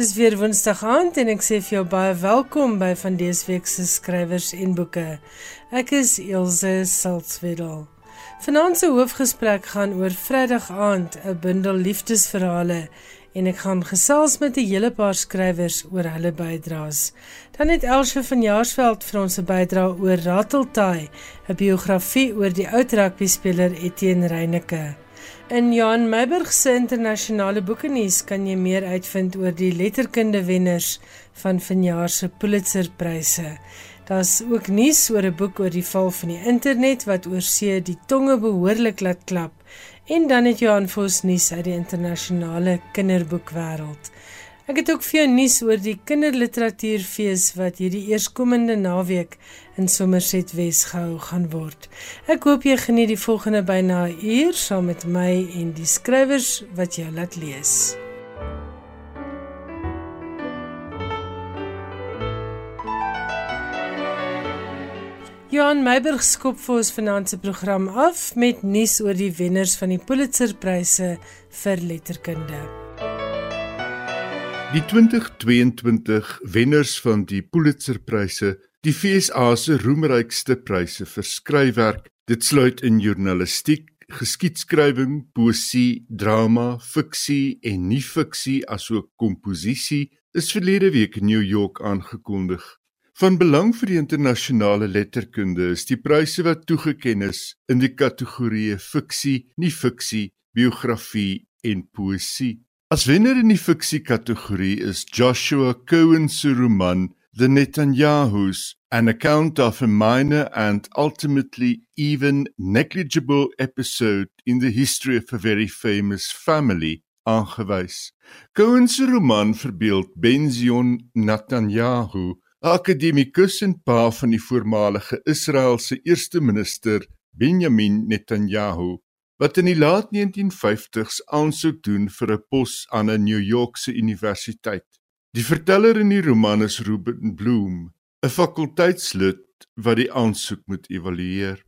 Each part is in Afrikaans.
Dis weer Woensdag aand en ek sê vir jou baie welkom by van dese week se skrywers en boeke. Ek is Elsje Salzwetel. Vanaand se hoofgesprek gaan oor Vrydag aand, 'n bundel liefdesverhale en ek gaan gesels met 'n hele paar skrywers oor hulle bydraes. Dan het Elsje van Jaarsveld vir ons 'n bydrae oor Ratteltaai, 'n biografie oor die oud rugbyspeler Etienne Reyneke. In Johan Meiburg se internasionale boekenuus kan jy meer uitvind oor die letterkunde wenners van vanjaar se Pulitzerpryse. Daar's ook nuus oor 'n boek oor die val van die internet wat oor see die tonge behoorlik laat klap. En dan het Johan Vos nuus uit die internasionale kinderboekwêreld. Ek het ook vir jou nuus oor die kinderliteratuurfees wat hierdie eerskomende naweek in Somerset Wes gehou gaan word. Ek hoop jy geniet die volgende byna 'n uur saam met my en die skrywers wat jou laat lees. Johan Meiberg skop vir ons finansiëre program af met nuus oor die wenners van die Pulitzerpryse vir letterkunde. Die 2022 wenners van die Pulitzerpryse, die FSA se roemrykste pryse vir skryfwerk, dit sluit in journalistiek, geskiedskrywing, poesie, drama, fiksie en nie-fiksie asook komposisie, is verlede week in New York aangekondig. Van belang vir die internasionale letterkunde is die pryse wat toegekend is in die kategorieë fiksie, nie-fiksie, biografie en poesie. As wenner in die fiksie kategorie is Joshua Cohen se roman The Netanyahus, an account of a minor and ultimately even negligible episode in the history of a very famous family, aangewys. Cohen se roman verbeeld Benzion Netanyahu, 'n akademikus en pa van die voormalige Israeliese eerste minister Benjamin Netanyahu wat in die laat 1950s aansoek doen vir 'n pos aan 'n New Yorkse universiteit. Die verteller in die roman is Ruben Bloom, 'n fakulteitslid wat die aansoek moet evalueer.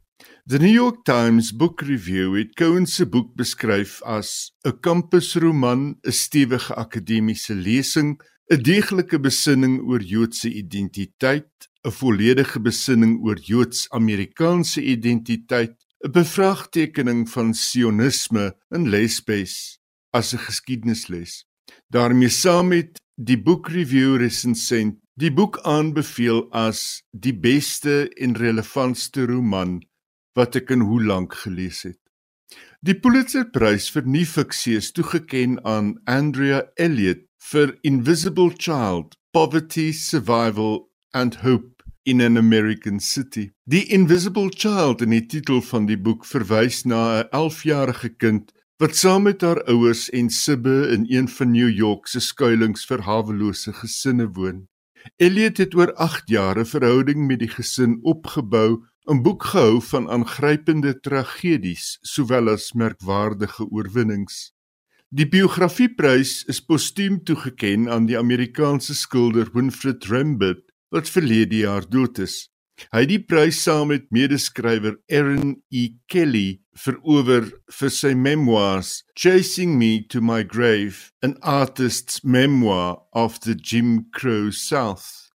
The New York Times Book Review het Cohen se boek beskryf as 'n kampusroman, 'n stewige akademiese lesing, 'n deeglike besinning oor Joodse identiteit, 'n volledige besinning oor Joods-Amerikaanse identiteit bevraagtekening van sionisme in Lesbes as 'n geskiedenisles. daarmee saam met die book review resensent die boek aanbeveel as die beste en relevantste roman wat ek in hoe lank gelees het. Die Pulitzerprys vir nie-fiksie is toegekend aan Andrea Elliott vir Invisible Child: Poverty, Survival and Hope in an American City. Die Invisible Child in die titel van die boek verwys na 'n 11-jarige kind wat saam met haar ouers en sibbe in een van New York se skuilings vir hawelose gesinne woon. Elliot het oor 8 jaar 'n verhouding met die gesin opgebou, 'n boek gehou van aangrypende tragedies sowel as merkwaardige oorwinnings. Die biografieprys is postuum toegekend aan die Amerikaanse skilder Winfred Rembert wat verlede jaar dood is. Hy het die prys saam met medeskrywer Erin E Kelly verower vir sy memoirs Chasing Me to My Grave, an artist's memoir of the Jim Crow South.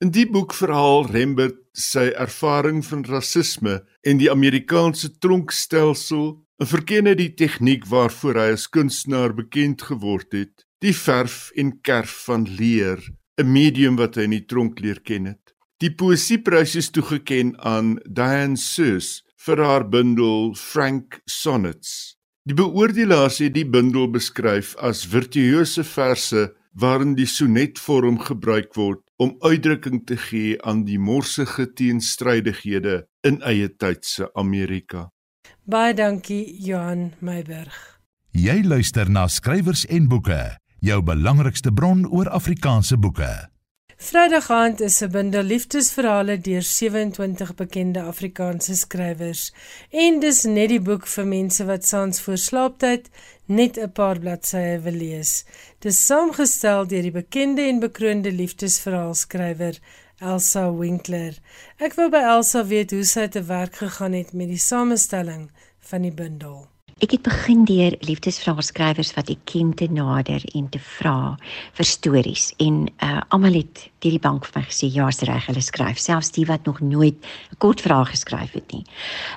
In die boek verhaal Rembert sy ervaring van rasisme en die Amerikaanse tronkstelsel, 'n verken hy die tegniek waarvoor hy as kunstenaar bekend geword het, die verf en kerf van leer 'n medium wat hy in die tronk leer ken het. Die poesieprys is toegekend aan Diane Sus vir haar bundel Frank Sonnets. Die beoordelaars het die bundel beskryf as virtuose verse waarin die sonetvorm gebruik word om uitdrukking te gee aan die morsige teenstrydighede in eie tyd se Amerika. Baie dankie Johan Meiberg. Jy luister na skrywers en boeke jou belangrikste bron oor Afrikaanse boeke. Vrydag aand is 'n bundel liefdesverhale deur 27 bekende Afrikaanse skrywers en dis net die boek vir mense wat saans voor slaaptyd net 'n paar bladsye wil lees. Dis saamgestel deur die bekende en bekroonde liefdesverhaalskrywer Elsa Winkler. Ek wou by Elsa weet hoe sy te werk gegaan het met die samestelling van die bundel. Ek het begin deur liefdesvraagskrywers wat ek ken te nader en te vra vir stories en uh almal het deur die bank vir my gesê ja, is reg, hulle skryf, selfs die wat nog nooit 'n kort verhaal geskryf het nie.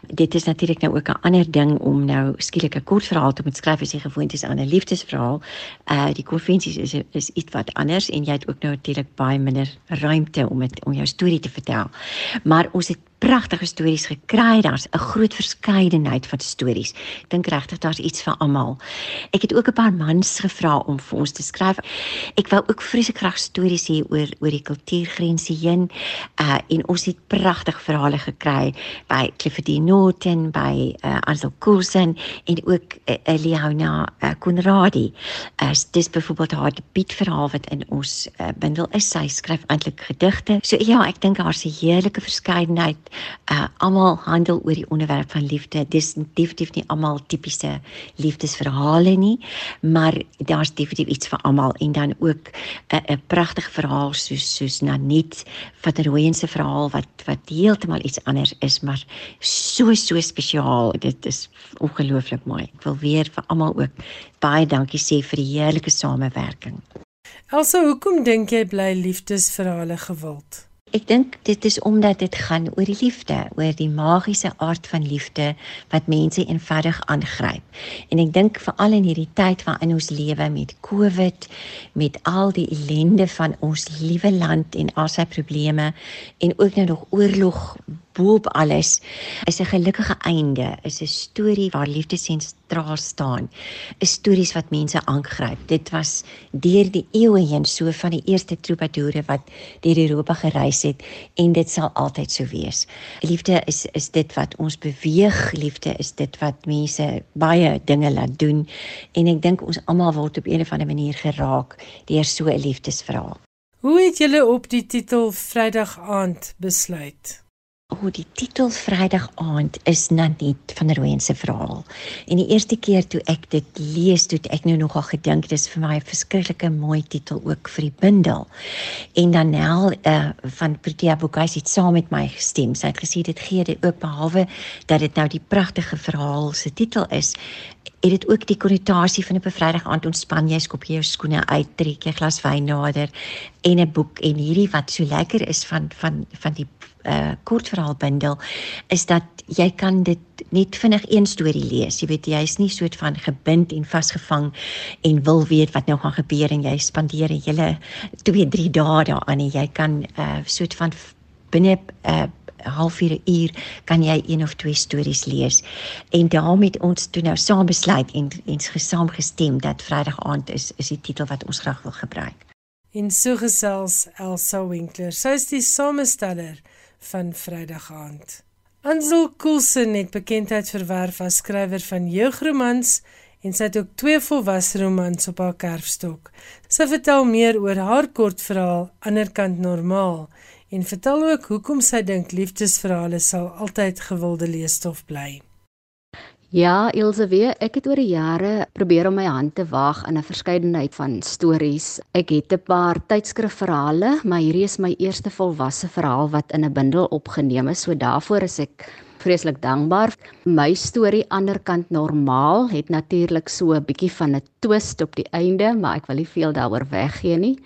Dit is natuurlik nou ook 'n ander ding om nou skielik 'n kort verhaal te moet skryf as jy gewoond is aan 'n liefdesverhaal. Uh die konvensies is is iets wat anders en jy het ook nou natuurlik baie minder ruimte om het, om jou storie te vertel. Maar ons het pragtige stories gekry. Daar's 'n groot verskeidenheid van stories. Ek dink regtig daar's iets vir almal. Ek het ook 'n paar mans gevra om vir ons te skryf. Ek wou ook vreeslik graag stories hê oor oor die kultuurgrense heen. Uh en ons het pragtige verhale gekry by Clifford D. Norton, by uh, Ansel Coulson en ook uh, Leona uh, Conradi. Uh, dis byvoorbeeld haar debuutverhaal wat in ons uh, bundel is. Sy skryf eintlik gedigte. So ja, ek dink daar's 'n heerlike verskeidenheid uh almal handel oor die onderwerp van liefde. Dis definitief nie almal tipiese liefdesverhale nie, maar daar's definitief iets vir almal en dan ook 'n 'n pragtige verhaal soos soos Nanet van der Rooyen se verhaal wat wat heeltemal iets anders is, maar so so spesiaal. Dit is ongelooflik mooi. Ek wil weer vir almal ook baie dankie sê vir die heerlike samewerking. Also, hoekom dink jy bly liefdesverhale gewild? Ek dink dit is omdat dit gaan oor die liefde, oor die magiese aard van liefde wat mense eenvoudig aangryp. En ek dink veral in hierdie tyd waarin ons lewe met COVID, met al die ellende van ons liewe land en al sy probleme en ook nou nog oorlog boop alles is 'n gelukkige einde, is 'n storie waar liefde sentraal staan. Is stories wat mense aangryp. Dit was deur die eeue heen so van die eerste troubadoure wat deur Europa gereis het en dit sal altyd so wees. Liefde is is dit wat ons beweeg, liefde is dit wat mense baie dinge laat doen en ek dink ons almal word op 'n of ander manier geraak deur so 'n liefdesverhaal. Hoe het julle op die titel Vrydag aand besluit? O, die titel Vrydag aand is Nanet van Rooyen se verhaal. En die eerste keer toe ek dit lees, toe ek nou nogal gedink dis vir my 'n verskriklike mooi titel ook vir die bundel. En dan Nel uh, van Protea Boekhuis het saam met my gestem. Sy het gesê dit gee dit ook behalwe dat dit nou die pragtige verhaal se titel is, het dit ook die konnotasie van 'n bevrydig aand ontspan jy skop jou skoene uit, trek jy glas wyn nader en 'n boek en hierdie wat so lekker is van van van die uh kortverhaalbundel is dat jy kan dit net vinnig een storie lees. Jy weet jy is nie soort van gebind en vasgevang en wil weet wat nou gaan gebeur en jy spandeer 'n hele 2, 3 dae daaraan en jy kan uh soort van binne 'n uh, halfuur uur kan jy een of twee stories lees. En daarmee ons toe nou saam besluit en ens gesaam gestem dat Vrydag aand is is die titel wat ons graag wil gebruik. En so gesels Elsa Winkler. Sy is die samesteller van Vrydag aand. Ansel Coulson het bekendheid verwerf as skrywer van jeugromans en sy het ook twee volwasse romans op haar kerfstok. Sy vertel meer oor haar kortverhaal Anderkant Normaal en vertel ook hoekom sy dink liefdesverhale sal altyd gewilde leesstof bly. Ja, Ilse weer, ek het oor die jare probeer om my hand te waag in 'n verskeidenheid van stories. Ek het 'n paar tydskrifverhale, maar hierdie is my eerste volwasse verhaal wat in 'n bundel opgeneem is, so daarvoor is ek vreeslik dankbaar. My storie Anderkant Normaal het natuurlik so 'n bietjie van 'n twist op die einde, maar ek wil nie veel daaroor weggee nie.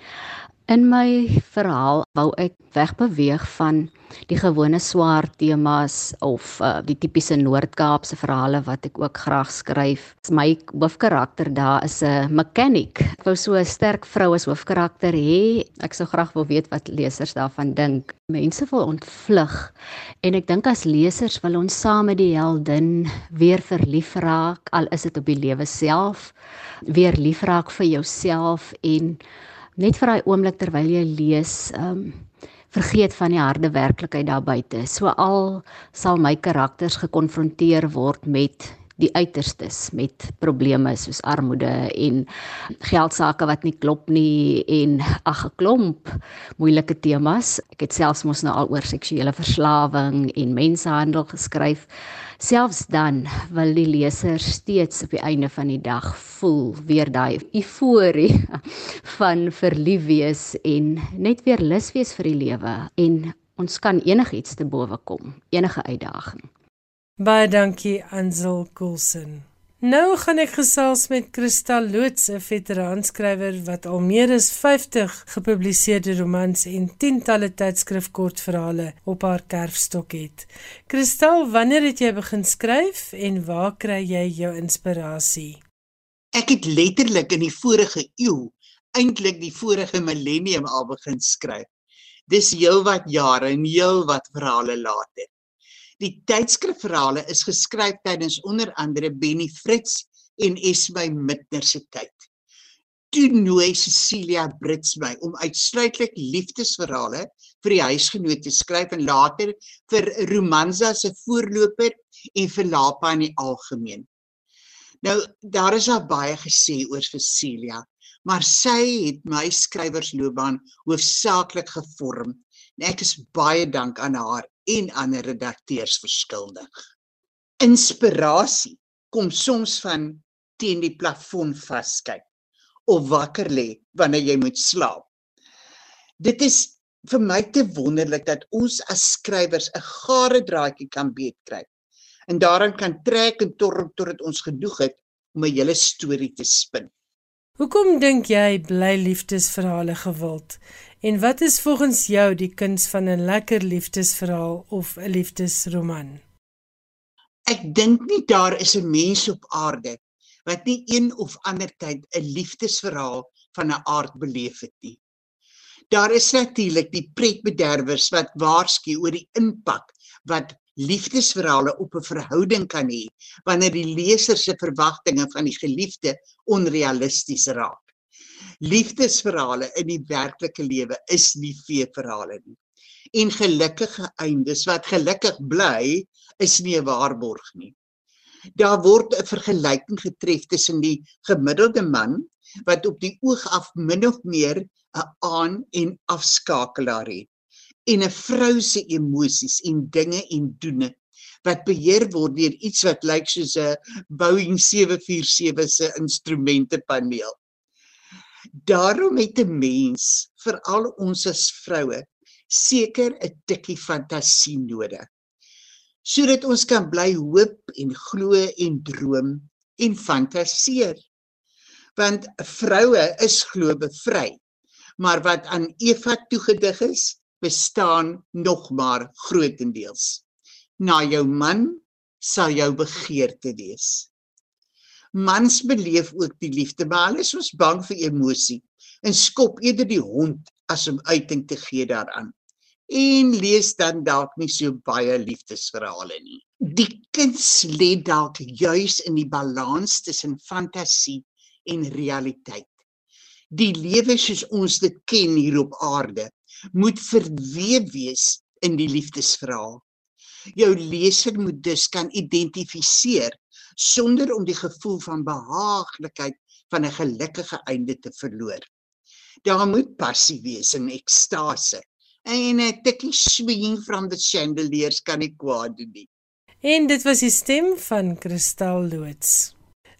In my verhaal wou ek wegbeweeg van die gewone swaar temas of uh, die tipiese Noord-Kaapse verhale wat ek ook graag skryf. My hoofkarakter daar is 'n mechanic. Ek wou so 'n sterk vrou as hoofkarakter hê. Ek sou graag wil weet wat lesers daarvan dink. Mense wil ontvlug en ek dink as lesers wil ons saam met die heldin weer verlief raak, al is dit op die lewe self, weer lief raak vir jouself en net vir daai oomblik terwyl jy lees, ehm um, vergeet van die harde werklikheid daar buite. So al sal my karakters gekonfronteer word met die uiterstes met probleme soos armoede en geldsaake wat nie klop nie en ag 'n klomp moeilike temas. Ek het selfs mos nou al oor seksuele verslawing en mensenhandel geskryf. Selfs dan wil die leser steeds op die einde van die dag voel weer daai euforie van verlief wees en net weer lus wees vir die lewe en ons kan enigiets te bowe kom, enige uitdaging. Baie dankie Ansel Coulson. Nou gaan ek gesels met Kristal Loots, 'n veteraanskrywer wat al meer as 50 gepubliseerde romans en tientalle tydskrifkortverhale op haar kerfstok het. Kristal, wanneer het jy begin skryf en waar kry jy jou inspirasie? Ek het letterlik in die vorige eeu, eintlik die vorige millennium al begin skryf. Dis heelwat jare en heelwat verhale later. Die tydskrifverhale is geskryf tydens onder andere Benny Fritz en Esmy Mitner se tyd. Toe nooi Cecilia Brits my om uitsluitlik liefdesverhale vir die huisgenoot te skryf en later vir Romanza se voorloper en vir Lapa in die algemeen. Nou daar is al baie gesê oor Cecilia, maar sy het my skrywersloopbaan hoofsaaklik gevorm. En ek is baie dank aan haar en ander redakteurs verskuldig. Inspirasie kom soms van teen die plafon vaskyk of wakker lê wanneer jy moet slaap. Dit is vir my te wonderlik dat ons as skrywers 'n gare draadjie kan beetkry en daarin kan trek en torp totdat ons genoeg het om 'n hele storie te spin. Hoekom dink jy bly liefdesverhale gewild En wat is volgens jou die kuns van 'n lekker liefdesverhaal of 'n liefdesroman? Ek dink nie daar is 'n mens op aarde wat nie een of ander tyd 'n liefdesverhaal van 'n aard beleef het nie. Daar is natuurlik die pretbederwers wat waarsku oor die impak wat liefdesverhale op 'n verhouding kan hê wanneer die leser se verwagtinge van die geliefde onrealisties raak liefdesverhale in die werklike lewe is nie feeverhale nie. En gelukkige eindes wat gelukkig bly is nie 'n waarborg nie. Daar word 'n vergelyking getref tussen die gemiddelde man wat op die oog af min of meer 'n aan en afskakelaar het en 'n vrou se emosies en dinge en doene wat beheer word deur iets wat lyk soos 'n Boeing 747 se instrumentepaneel. Daarom het 'n mens, veral ons as vroue, seker 'n tikkie fantasie nodig. Sodat ons kan bly hoop en glo en droom en fantasieer. Want vroue is glo bevry, maar wat aan Eva toegedig is, bestaan nog maar grootendeels. Na jou man sal jou begeerte wees. Mans beleef ook die liefde, maar hulle is soos bang vir emosie en skop eerder die hond as om uiting te gee daaraan. En lees dan dalk nie so baie liefdesverhale nie. Die kuns lê dalk juis in die balans tussen fantasie en realiteit. Die lewe soos ons dit ken hier op aarde moet verweef wees in die liefdesverhaal. Jou leser moet dus kan identifiseer sonder om die gevoel van behaaglikheid van 'n gelukkige einde te verloor. Daar moet passie wees en ekstase. En 'n tikkie swinging from the chandeliers kan nie kwaad doen nie. En dit was die stem van Kristal Loots.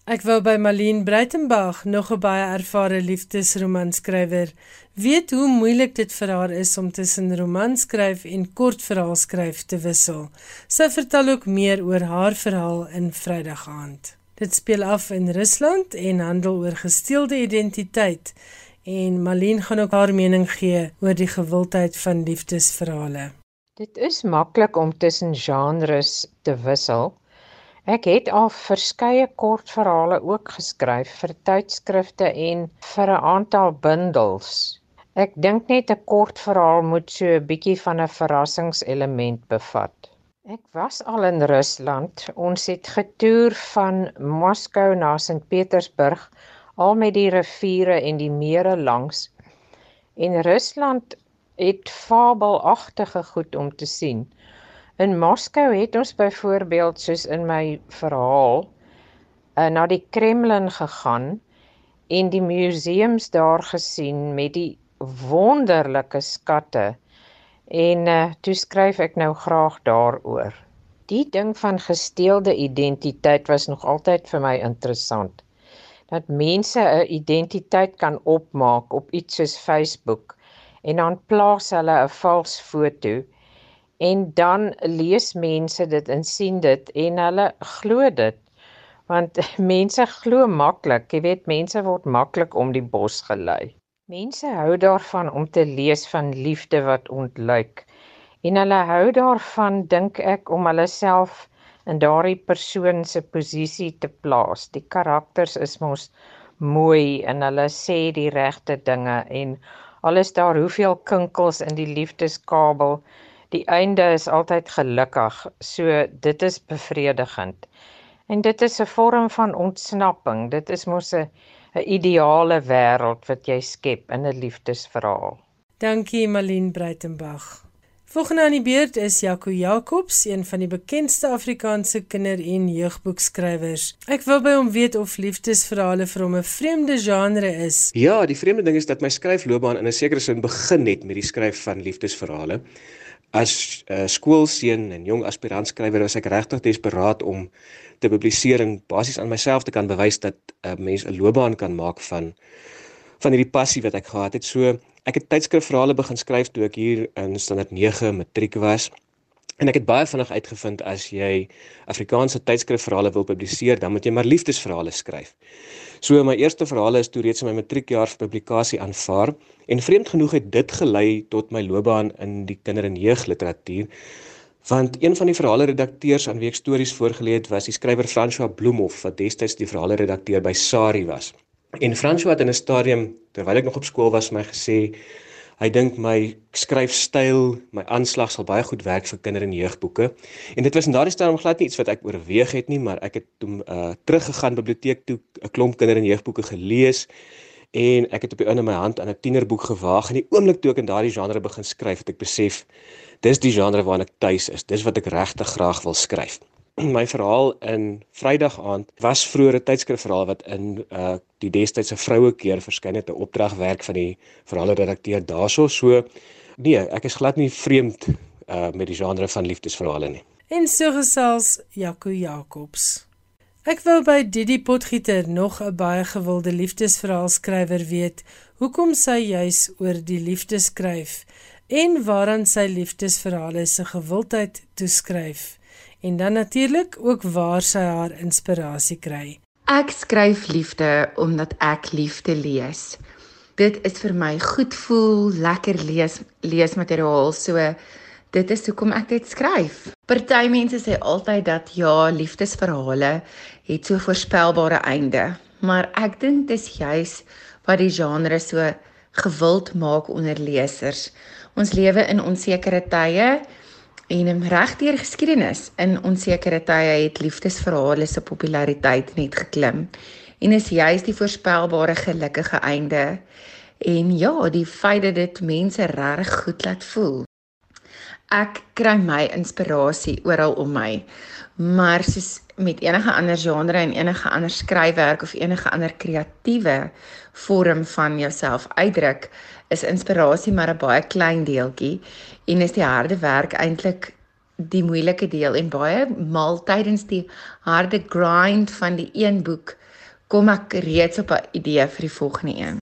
Ek wou by Malien Breitenberg, nog 'n baie ervare liefdesromanskrywer, weet hoe moeilik dit vir haar is om tussen romanskryf en kortverhaalskryf te wissel. Sy vertel ook meer oor haar verhaal in Vrydag aand. Dit speel af in Rusland en handel oor gesteelde identiteit en Malien gaan ook haar mening gee oor die gewildheid van liefdesverhale. Dit is maklik om tussen genres te wissel. Ek het al verskeie kortverhale ook geskryf vir tydskrifte en vir 'n aantal bundels. Ek dink net 'n kortverhaal moet so 'n bietjie van 'n verrassingselement bevat. Ek was al in Rusland. Ons het getoer van Moskou na Sint Petersburg al met die riviere en die mere langs. En Rusland het fabelagtige goed om te sien. In Moskou het ons byvoorbeeld soos in my verhaal uh, na die Kremlin gegaan en die museums daar gesien met die wonderlike skatte. En uh, toe skryf ek nou graag daaroor. Die ding van gesteelde identiteit was nog altyd vir my interessant. Dat mense 'n identiteit kan opmaak op iets soos Facebook en dan plaas hulle 'n vals foto en dan lees mense dit en sien dit en hulle glo dit Want mense glo maklik, jy weet mense word maklik om die bos gelei. Mense hou daarvan om te lees van liefde wat ontluik. En hulle hou daarvan dink ek om hulle self in daardie persoon se posisie te plaas. Die karakters is mos mooi en hulle sê die regte dinge en alles daar hoeveel kinkels in die liefdeskabel die einde is altyd gelukkig so dit is bevredigend en dit is 'n vorm van ontsnapping dit is mos 'n 'n ideale wêreld wat jy skep in 'n liefdesverhaal dankie Malien Breitenberg Volgende aan die beurt is Jaco Jacobs, een van die bekendste Afrikaanse kinder- en jeugboekskrywers. Ek wil by hom weet of liefdesverhale vir hom 'n vreemde genre is. Ja, die vreemde ding is dat my skryfloopbaan in 'n sekere sin begin het met die skryf van liefdesverhale. As 'n uh, skoolseun en jong aspirant skrywer was ek regtig desperaat om te publiseer en basies aan myself te kan bewys dat 'n uh, mens 'n loopbaan kan maak van van hierdie passie wat ek gehad het. So ek het tydskrifverhale begin skryf toe ek hier in standaard 9 matriek was. En ek het baie vinnig uitgevind as jy Afrikaanse tydskrifverhale wil publiseer, dan moet jy maar liefdesverhale skryf. So my eerste verhale is toe reeds in my matriekjaar vir publikasie aanvaar en vreemd genoeg het dit gelei tot my loopbaan in die kinder- en jeugliteratuur. Want een van die verhale redakteurs aan wie ek stories voorgelê het, was die skrywer François Bloemhof wat destyds die verhale redakteur by Sari was. En François het in 'n stadium terwyl ek nog op skool was my gesê hy dink my skryfstyl, my aanslag sal baie goed werk vir kinder- en jeugboeke. En dit was in daardie stadium glad nie iets wat ek oorweeg het nie, maar ek het toe uh teruggegaan biblioteek toe 'n klomp kinder- en jeugboeke gelees en ek het op die einde my hand aan 'n tienerboek gewaag en die oomblik toe ek in daardie genre begin skryf, het ek besef dis die genre waarna ek tuis is. Dis wat ek regtig graag wil skryf. my verhaal in Vrydag aand was vroeër 'n tydskrifverhaal wat in uh die destydse vroue keer verskyn het 'n opdragwerk van die verhale redakteur daarso. So nee ek is glad nie vreemd uh met die genre van liefdesverhale nie. En so gesels Jaco Jacobs. Ek wou by Didi Potgieter nog 'n baie gewilde liefdesverhaal skrywer weet. Hoekom sy juis oor die liefde skryf en waaraan sy liefdesverhale se gewildheid toeskryf en dan natuurlik ook waar sy haar inspirasie kry. Ek skryf liefde omdat ek liefde lees. Dit is vir my goed voel, lekker lees leesmateriaal. So dit is hoekom ek dit skryf. Party mense sê altyd dat ja, liefdesverhale het so voorspelbare einde, maar ek dink dis juis wat die genre so gewild maak onder lesers. Ons lewe in onsekere tye En regdeur geskiedenis in onsekere tye het liefdesverhale se populariteit net geklim. En is juis die voorspelbare gelukkige einde en ja, die feit dat dit mense reg goed laat voel. Ek kry my inspirasie oral om my. Maar soos met enige ander genre en enige ander skryfwerk of enige ander kreatiewe vorm van jouself uitdruk, is inspirasie maar 'n baie klein deeltjie en is die harde werk eintlik die moeilike deel en baie maal tydens die harde grind van die een boek kom ek reeds op 'n idee vir die volgende een.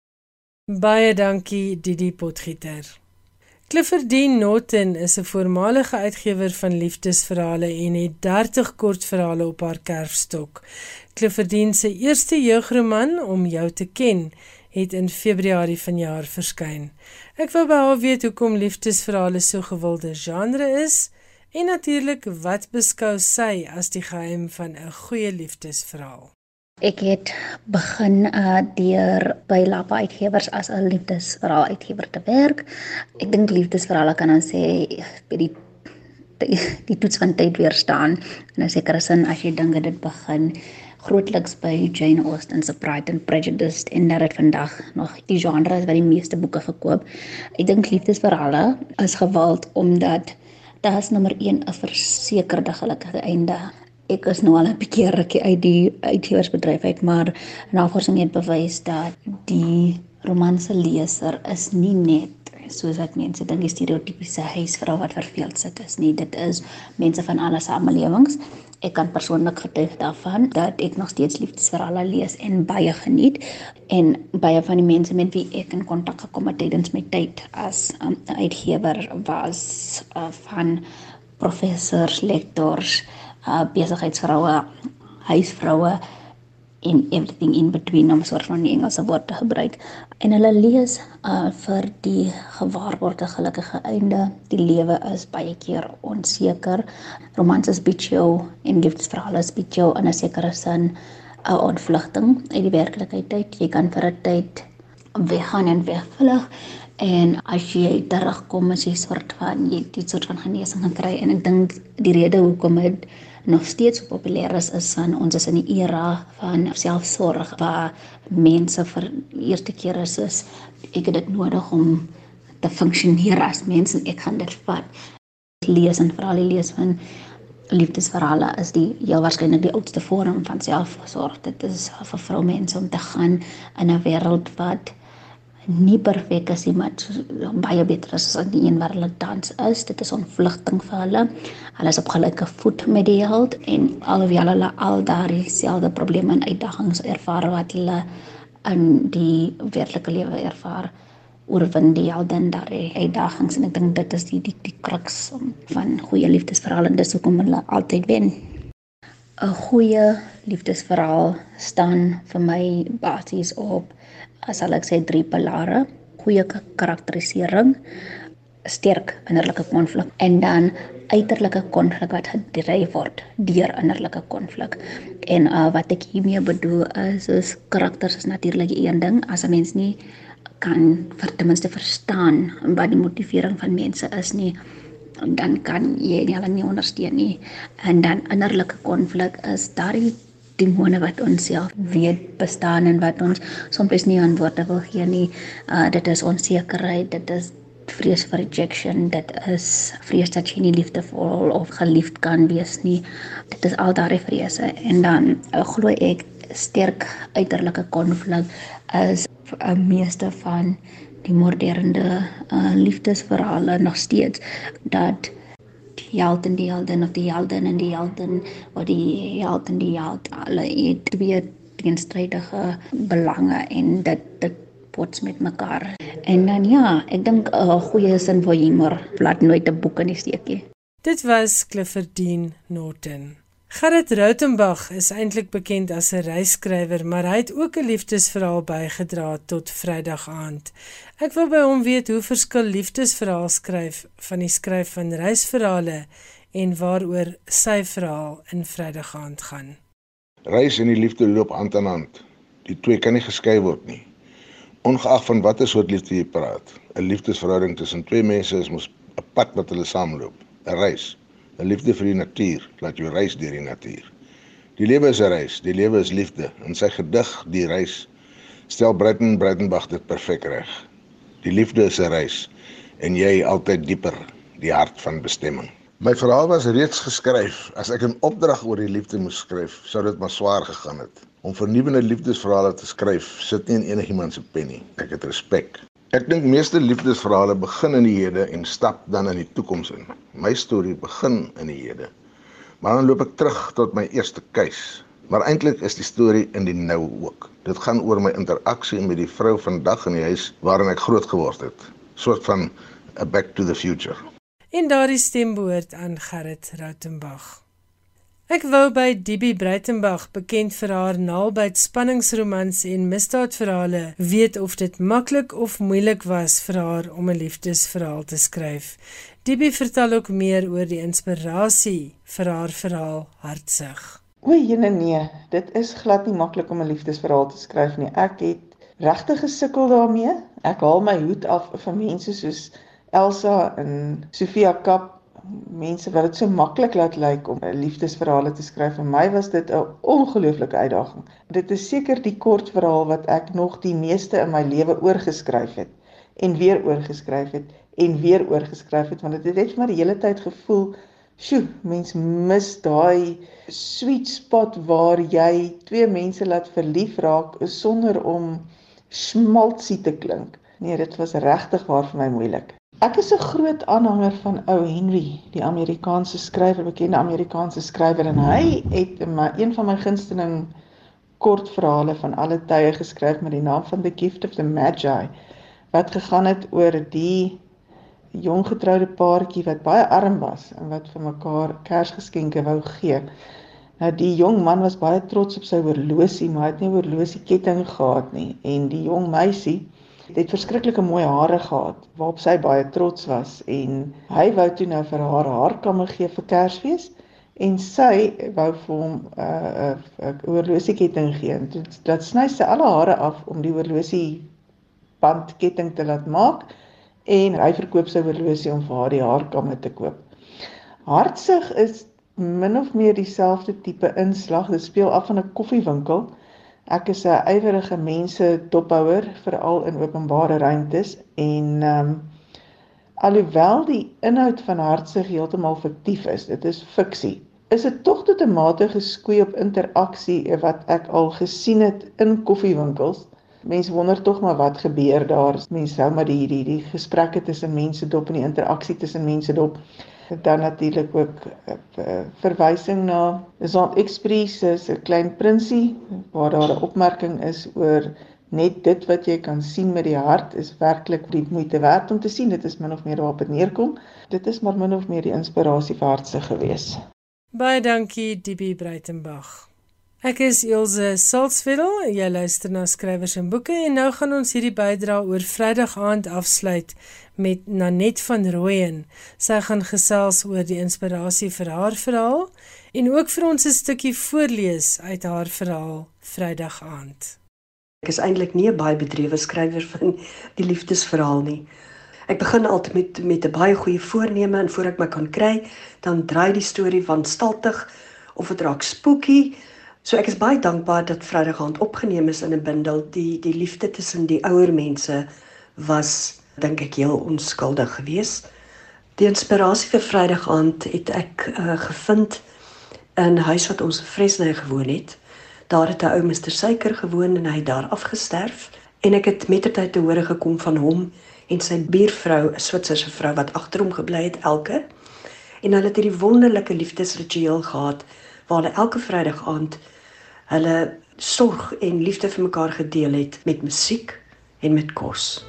Baie dankie Didi Potgieter. Clifford Dean Norton is 'n voormalige uitgewer van liefdesverhale en het 30 kortverhale op haar kerfstok. Clifford Dean se eerste jeugroman Om jou te ken het in Februarie vanjaar verskyn. Ek wou by haar weet hoekom liefdesverhale so gewilde genre is en natuurlik wat beskou sy as die geheim van 'n goeie liefdesverhaal. Ek het begin uh deur by Lappa Uitgewers as 'n liefdesverhaal uitgewer te werk. Ek dink liefdesverhale kan ons sê by die die, die toets van tyd weer staan. En 'n sekere sin as jy dink dit begin grootliks by Jane Austen se Pride and Prejudice en dat dit vandag nog die genre is wat die meeste boeke verkoop. Ek dink liefdesverhale is geweld omdat dit is nommer 1 'n versekerde gelukkige einde. Ek is nou al 'n bietjie rukkie uit die uitgewersbedryf uit, maar navorsing het bewys dat die romanse leser is nie net soos wat mense dink die stereotypiese huisvrou wat verveeld sit is nie. Dit is mense van alle samelewings Ek kan persoonlik getuig daarvan dat ek nog steeds liefdesverhale lees en baie geniet en baie van die mense met wie ek in kontak gekom het tydens my tyd as um, uitgewer was uh, van professors, lektors, uh, besigheidsvroue huisvroue en everything in between om soort van die Engelse woord te gebruik. En hulle lees uh vir die gewaarworde gelukkige einde. Die lewe is baie keer onseker. Romanses bied jou en liefdesverhale bied jou in 'n sekere sin 'n ontvlugting uit die werklikheid uit. Jy kan vir 'n tyd weggaan en wegvlug en as jy terugkom as jy soort van jy dit soort van genesing gaan kry en ek dink die rede hoekom dit nog steeds so populêr is is van ons is in die era van selfsorg waar mense vir eerste keer is, is ek het dit nodig om te funksioneer as mens en ek gaan dit vat. Lees en veral lees van liefdesverhale is die heel waarskynlik die oudste vorm van selfsorg dit is vir vroumense om te gaan in 'n wêreld wat nie perfek is nie, maar baie beter as as die een waar hulle dans is. Dit is ontvlugting vir hulle. Hulle is op gelyke voet met die held en alhoewel hulle al daardie selfde probleme en uitdagings ervaar wat hulle in die werklike lewe ervaar, oorwin die helden daardie uitdagings en ek dink dit is die die, die kruks van goeie liefdesverhale en dis hoekom hulle altyd wen. 'n Goeie liefdesverhaal staan vir my basies op as sal ek sê drie pilare: goeie karakterisering, sterk innerlike konflik en dan uiterlike konflik wat gedryf word deur innerlike konflik. En uh, wat ek hiermee bedoel is is karakters is natuurlik een ding as 'n mens nie kan vir ten minste verstaan wat die motivering van mense is nie dan kan jy hulle nie ondersteun nie. En dan innerlike konflik is daardie demone wat ons self weet bestaan en wat ons soms nie antwoorde wil gee nie. Uh dit is onsekerheid, dit is vrees vir rejection, dit is vrees dat jy nie liefdevol of geliefd kan wees nie. Dit is al daardie vrese en dan uh, glo ek sterk uiterlike konflik is 'n uh, meeste van die moderne uh, liefdesverhale nog steeds dat held en die heldin of die heldin en die heldin of die held en die held alle het twee teenstrydige belange en dit dit bots met mekaar. En dan ja, ek dink 'n goeie sin vir humor laat nooit 'n boek in die steekie. Dit was Clifford Dean Norton. Gerrit Rautenbach is eintlik bekend as 'n reisskrywer, maar hy het ook 'n liefdesverhaal bygedra tot Vrydag aand. Ek wil by hom weet hoe verskil liefdesverhaal skryf van die skryf van reisverhale en waaroor sy verhaal in Vrydag aand gaan. Reis en die liefde loop hand aan hand. Die twee kan nie geskei word nie. Ongeag van watter soort liefde jy praat, 'n liefdesverhouding tussen twee mense is mos 'n pad wat hulle saamloop, 'n reis. 'n liefde vir die natuur, laat jou reis deur die natuur. Die lewe is 'n reis, die lewe is liefde. In sy gedig Die reis stel Breiten Breitenbach dit perfek reg. Die liefde is 'n reis en jy altyd dieper, die hart van bestemming. My verhaal was reeds geskryf. As ek 'n opdrag oor die liefde moes skryf, sou dit maar swaar gegaan het. Om vernuwende liefdesverhale te skryf, sit nie in enigiemand se pen nie. Ek het respek. Ek dink meeste liefdesverhale begin in die hede en stap dan in die toekoms in. My storie begin in die hede. Maar dan loop ek terug tot my eerste keus. Maar eintlik is die storie in die nou ook. Dit gaan oor my interaksie met die vrou vandag in die huis waarin ek groot geword het. Soort van 'n back to the future. En daardie stem behoort aan Gerrit Rautenbach. Ek wou by DB Breitenberg, bekend vir haar naalbyt spanningsromans en misdaadverhale, weet of dit maklik of moeilik was vir haar om 'n liefdesverhaal te skryf. DB vertel ook meer oor die inspirasie vir haar verhaal Hartsig. O, jene nee, dit is glad nie maklik om 'n liefdesverhaal te skryf nie. Ek het regtig gesukkel daarmee. Ek haal my hoed af vir mense soos Elsa en Sofia Kap mense wat dit so maklik laat lyk om liefdesverhale te skryf. Vir my was dit 'n ongelooflike uitdaging. Dit is seker die kort verhaal wat ek nog die meeste in my lewe oorgeskryf het en weer oorgeskryf het en weer oorgeskryf het want dit het net my die hele tyd gevoel, "Sjoe, mens mis daai sweet spot waar jy twee mense laat verlief raak sonder om smaltsie te klink." Nee, dit was regtig waar vir my moeilik. Ek is 'n groot aanhanger van ou Henry, die Amerikaanse skrywer, bekende Amerikaanse skrywer en hy het my een van my gunsteling kortverhale van alle tye geskryf met die naam van The Gift of the Magi wat gegaan het oor die jong getroude paartjie wat baie arm was en wat vir mekaar Kersgeskenke wou gee. Nou die jong man was baie trots op sy horlosie, maar hy het nie 'n horlosieketting gehad nie en die jong meisie het verskriklike mooi hare gehad waarop sy baie trots was en hy wou toe nou vir haar haarkamme gee vir Kersfees en sy wou vir hom 'n uh, 'n uh, horlosieketting gee. Dit dat sny sy alle hare af om die horlosie bandketting te laat maak en hy verkoop sy horlosie om vir haar die haarkamme te koop. Hartsig is min of meer dieselfde tipe inslag. Dit speel af van 'n koffiewinkel. Ek is 'n ywerige mense dophouer veral in openbare ruimtes en ehm um, alhoewel die inhoud van hartsig heeltemal fiktief is, dit is fiksie. Is dit tog tot 'n mate geskoei op interaksie wat ek al gesien het in koffiewinkels? Mense wonder tog maar wat gebeur daar. Mense hou maar die die die gesprekke tussen mense dop en die interaksie tussen mense dop dan natuurlik ook uh, verwysing na Jean Express se klein prinsie waar daar 'n opmerking is oor net dit wat jy kan sien met die hart is werklik die moeite werd om te sien. Dit is min of meer waarop dit neerkom. Dit is maar min of meer die inspirasie vir hartse gewees. Baie dankie DB Breitenberg Ek is Ilse Salzwedel. Jy luister na skrywers en boeke en nou gaan ons hierdie bydra oor Vrydag aand afsluit met Nanet van Rooyen. Sy gaan gesels oor die inspirasie vir haar verhaal en ook vir ons 'n stukkie voorlees uit haar verhaal Vrydag aand. Ek is eintlik nie 'n baie bedrewe skrywer van die liefdesverhaal nie. Ek begin altyd met met 'n baie goeie voorneme en voor ek my kan kry, dan draai die storie van staltig of dit raak spooky So ek is baie dankbaar dat Vrydag aand opgeneem is in 'n bundel. Die die liefde tussen die ouer mense was dink ek heel onskuldig geweest. Die inspirasie vir Vrydag aand het ek uh, gevind in huis wat ons Fresnay gewoon het. Daar het 'n ou Mr Suiker gewoon en hy het daar afgesterf en ek het mettertyd te hore gekom van hom en sy buurvrou, 'n Switserse vrou wat agter hom gebly het elke. En hulle het hierdie wonderlike liefdesritueel gehad waar hulle elke Vrydag aand hulle sorg en liefde vir mekaar gedeel het met musiek en met kos.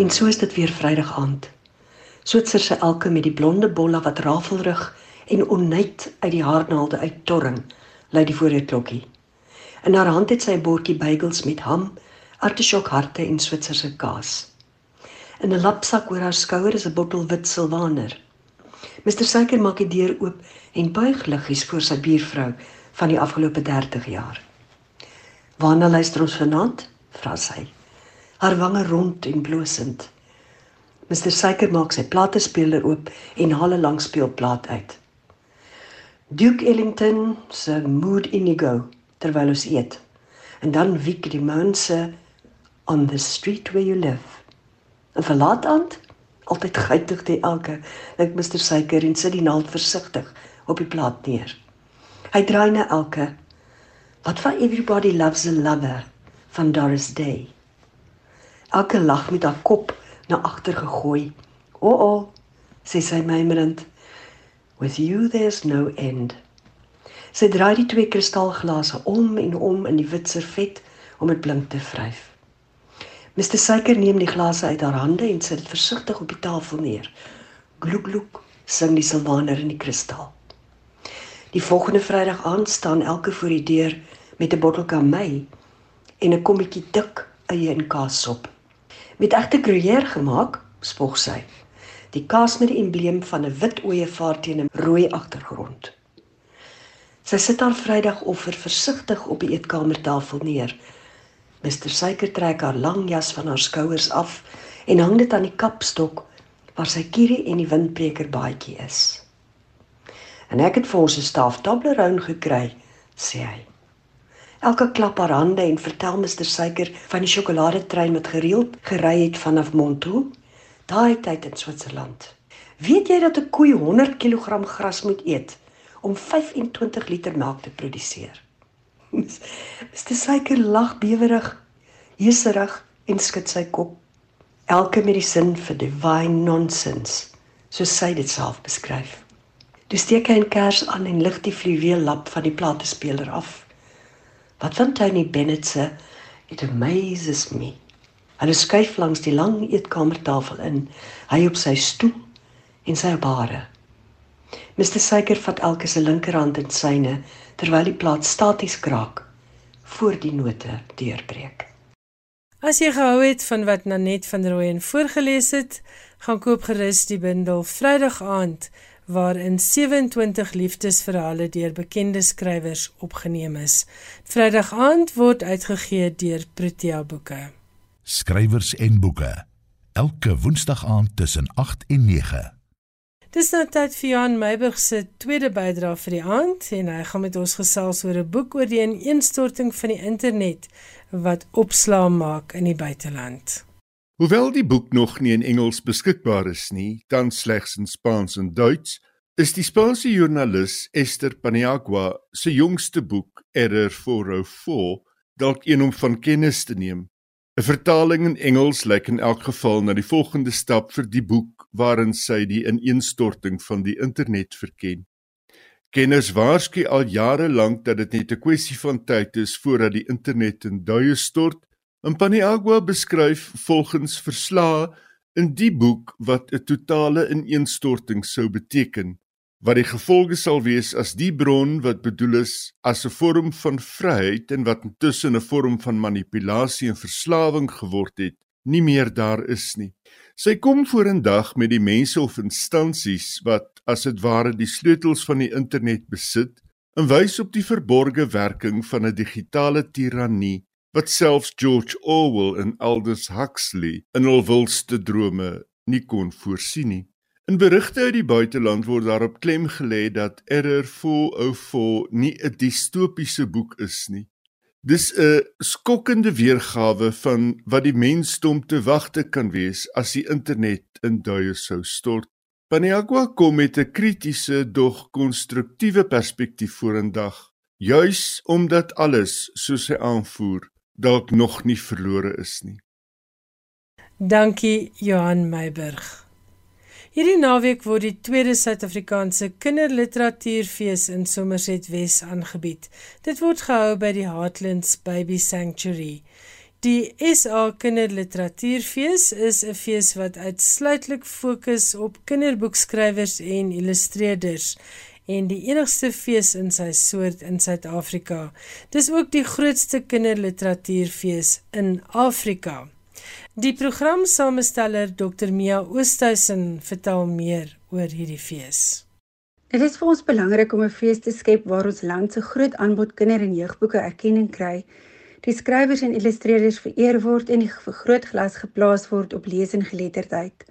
En so is dit weer Vrydag aand. Switser se elke met die blonde bolla wat rafelrig en onnuit uit die haarnaalde uittorring, lui die voorklokkie. In haar hand het sy 'n bordjie bagels met ham, artisjokharte en Switserse kaas. In 'n lapsak oor haar skouer is 'n bottel wit silwaner. Mr Suiker maak die deur oop en buig liggies voor sy buurvrou van die afgelope 30 jaar. "Waarna luister ons vanaand?" vra sy. Haar wange rond en blosend. Mr Suiker maak sy platespeler oop en haal 'n langspeelplaat uit. Duke Ellington se Mood Indigo terwyl ons eet. En dan wiek die maan se on the street where you live. En verlaat aand, altyd geitig die elke, dink Mr Suiker en sit die naald versigtig op die plaat neer. Hy draai na elke. Wat van everybody loves a lover van Doris Day. Elke lag met haar kop na agter gegooi. O, oh, oh, sê sy mymerend. With you there's no end. Sy draai die twee kristalglase om en om in die wit servet om dit blink te vryf. Mr Suiker neem die glase uit haar hande en sit dit versigtig op die tafel neer. Gloek gloek sing die silwaner in die kristal. Die volgende Vrydag aand staan elke voor die deur met 'n bottel kamei en 'n kommetjie dik eie en kaassop. Met egte gruyère gemaak, spog sy. Die kaas met die embleem van 'n wit ooievaar teen 'n rooi agtergrond. Sy sit haar Vrydag offer versigtig op die eetkamertafel neer Mr Suiker trek haar lang jas van haar skouers af en hang dit aan die kapstok waar sy kierie en die windbreker baadjie is. En ek het vir ons 'n staaf Toblerone gekry, sê hy. Elke klap haar hande en vertel Mr Suiker van die sjokoladetrein wat gereeld gery het vanaf Montreux, daai tyd in Switserland. Weet jy dat 'n koei 100 kg gras moet eet om 25 liter melk te produseer? Mr. Suiker lag bewerig, heeserig en skud sy kop. Elke met die sin vir divine nonsense, soos sy dit self beskryf. Toe steek hy 'n kers aan en lig die fluweel lap van die platespeler af. Wat van Tony Bennett se It amazes me. Hulle skuif langs die lang eetkamertafel in, hy op sy stoel en sy op hare. Mr Suiker vat elke se linkerhand in syne terwyl die plaat staties kraak voor die note deurbreek. As jy gehou het van wat Nanet van Rooyen voorgeles het, gaan koop gerus die bundel Vrydag aand waarin 27 liefdesverhale deur bekende skrywers opgeneem is. Vrydag aand word uitgegee deur Protea Boeke. Skrywers en boeke. Elke Woensdag aand tussen 8 en 9. Dis nou tyd vir Johan Meiburg se tweede bydrae vir die aand en hy gaan met ons gesels oor 'n boek oor die ineenstorting van die internet wat opslaa maak in die buiteland. Hoewel die boek nog nie in Engels beskikbaar is nie, dan slegs in Spaans en Duits, is die Spaanse joernalis Esther Paniagua se jongste boek Error 404 dalk een om van kennis te neem. 'n Vertaling in Engels lyk in elk geval na die volgende stap vir die boek waarin sy die ineenstorting van die internet verken. Kenners waarsku al jare lank dat dit net 'n kwessie van tyd is voordat die internet in duie stort. En Paniagua beskryf volgens verslae in die boek wat 'n totale ineenstorting sou beteken wat die gevolge sal wees as die bron wat bedoel is as 'n vorm van vryheid en wat intussen 'n vorm van manipulasie en verslawing geword het, nie meer daar is nie. Sy kom vorendag met die mense of instansies wat as dit ware die sleutels van die internet besit en wys op die verborgde werking van 'n digitale tirannie wat selfs George Orwell en Aldous Huxley in hul wildste drome nie kon voorsien nie. In berigte uit die buiteland word daarop klem gelê dat Error 404 nie 'n distopiese boek is nie. Dis 'n skokkende weergawe van wat die mensdom te wagte kan wees as die internet in duie sou stort. Paniagua kom met 'n kritiese dog konstruktiewe perspektief vorendag, juis omdat alles, soos hy aanvoer, dalk nog nie verlore is nie. Dankie Johan Meiburg. Hierdie naweek word die tweede Suid-Afrikaanse Kinderliteratuurfees in Somerset Wes aangebied. Dit word gehou by die Heartlands Baby Sanctuary. Die SA Kinderliteratuurfees is 'n fees wat uitsluitlik fokus op kinderboekskrywers en illustreerders en die enigste fees in sy soort in Suid-Afrika. Dis ook die grootste kinderliteratuurfees in Afrika. Die programsamesteller Dr Mia Oosthuizen vertel meer oor hierdie fees. Dit is vir ons belangrik om 'n fees te skep waar ons land se groot aanbod kinder- en jeugboeke erkenning kry, die skrywers en illustreerders vereer word en die vergrootglas geplaas word op lees en geletterdheid.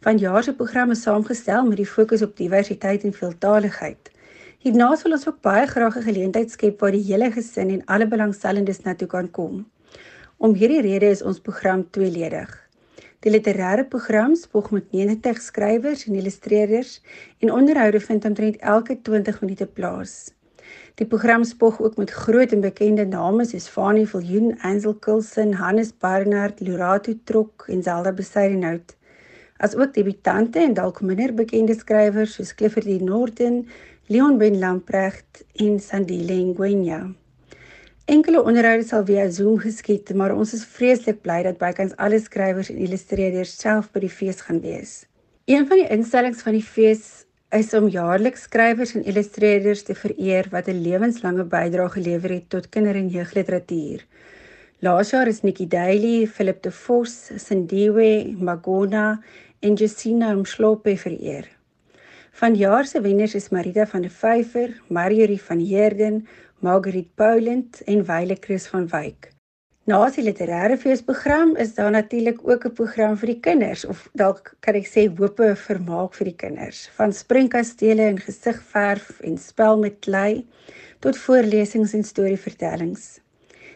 Vanjaar se program is saamgestel met die fokus op diversiteit en veeltaligheid. Hiernaas wil ons ook baie graag 'n geleentheid skep waar die hele gesin en alle belangstellendes na toe kan kom. Om hierdie rede is ons program tweeledig. Die literêre program spog met 90 skrywers en illustreerders en onderhoude vind omtrent elke 20 minute plaas. Die program spog ook met groot en bekende name soos Fanie Viljoen, Ansel Coulson, Hannes Barnard, Lurato Trok en Zelda Besaidenout. As ook debutante en dalk minder bekende skrywers soos Clifford D. Norton, Leon Ben Lamprecht en Sandile Ngwenya. Enkele onderhoude sal via Zoom geskied, maar ons is vreeslik bly dat bykans alle skrywers en illustreerders self by die fees gaan wees. Een van die instellings van die fees is om jaarliks skrywers en illustreerders te vereer wat 'n lewenslange bydrae gelewer het tot kinder- en jeugliteratuur. Laas jaar is Nikki Daly, Philip de Vos, Sindiwe Magona en Justina Mshlope vereer. Vanjaar se wenners is Marita van der Vyver, Marjorie van Heerden, Marguerite Poland en Wyle Chris van Wyk. Na die literêre feesprogram is daar natuurlik ook 'n program vir die kinders of dalk kan ek sê hoope vermaak vir die kinders, van springkastele en gesigverf en spel met klei tot voorlesings en storievertellings.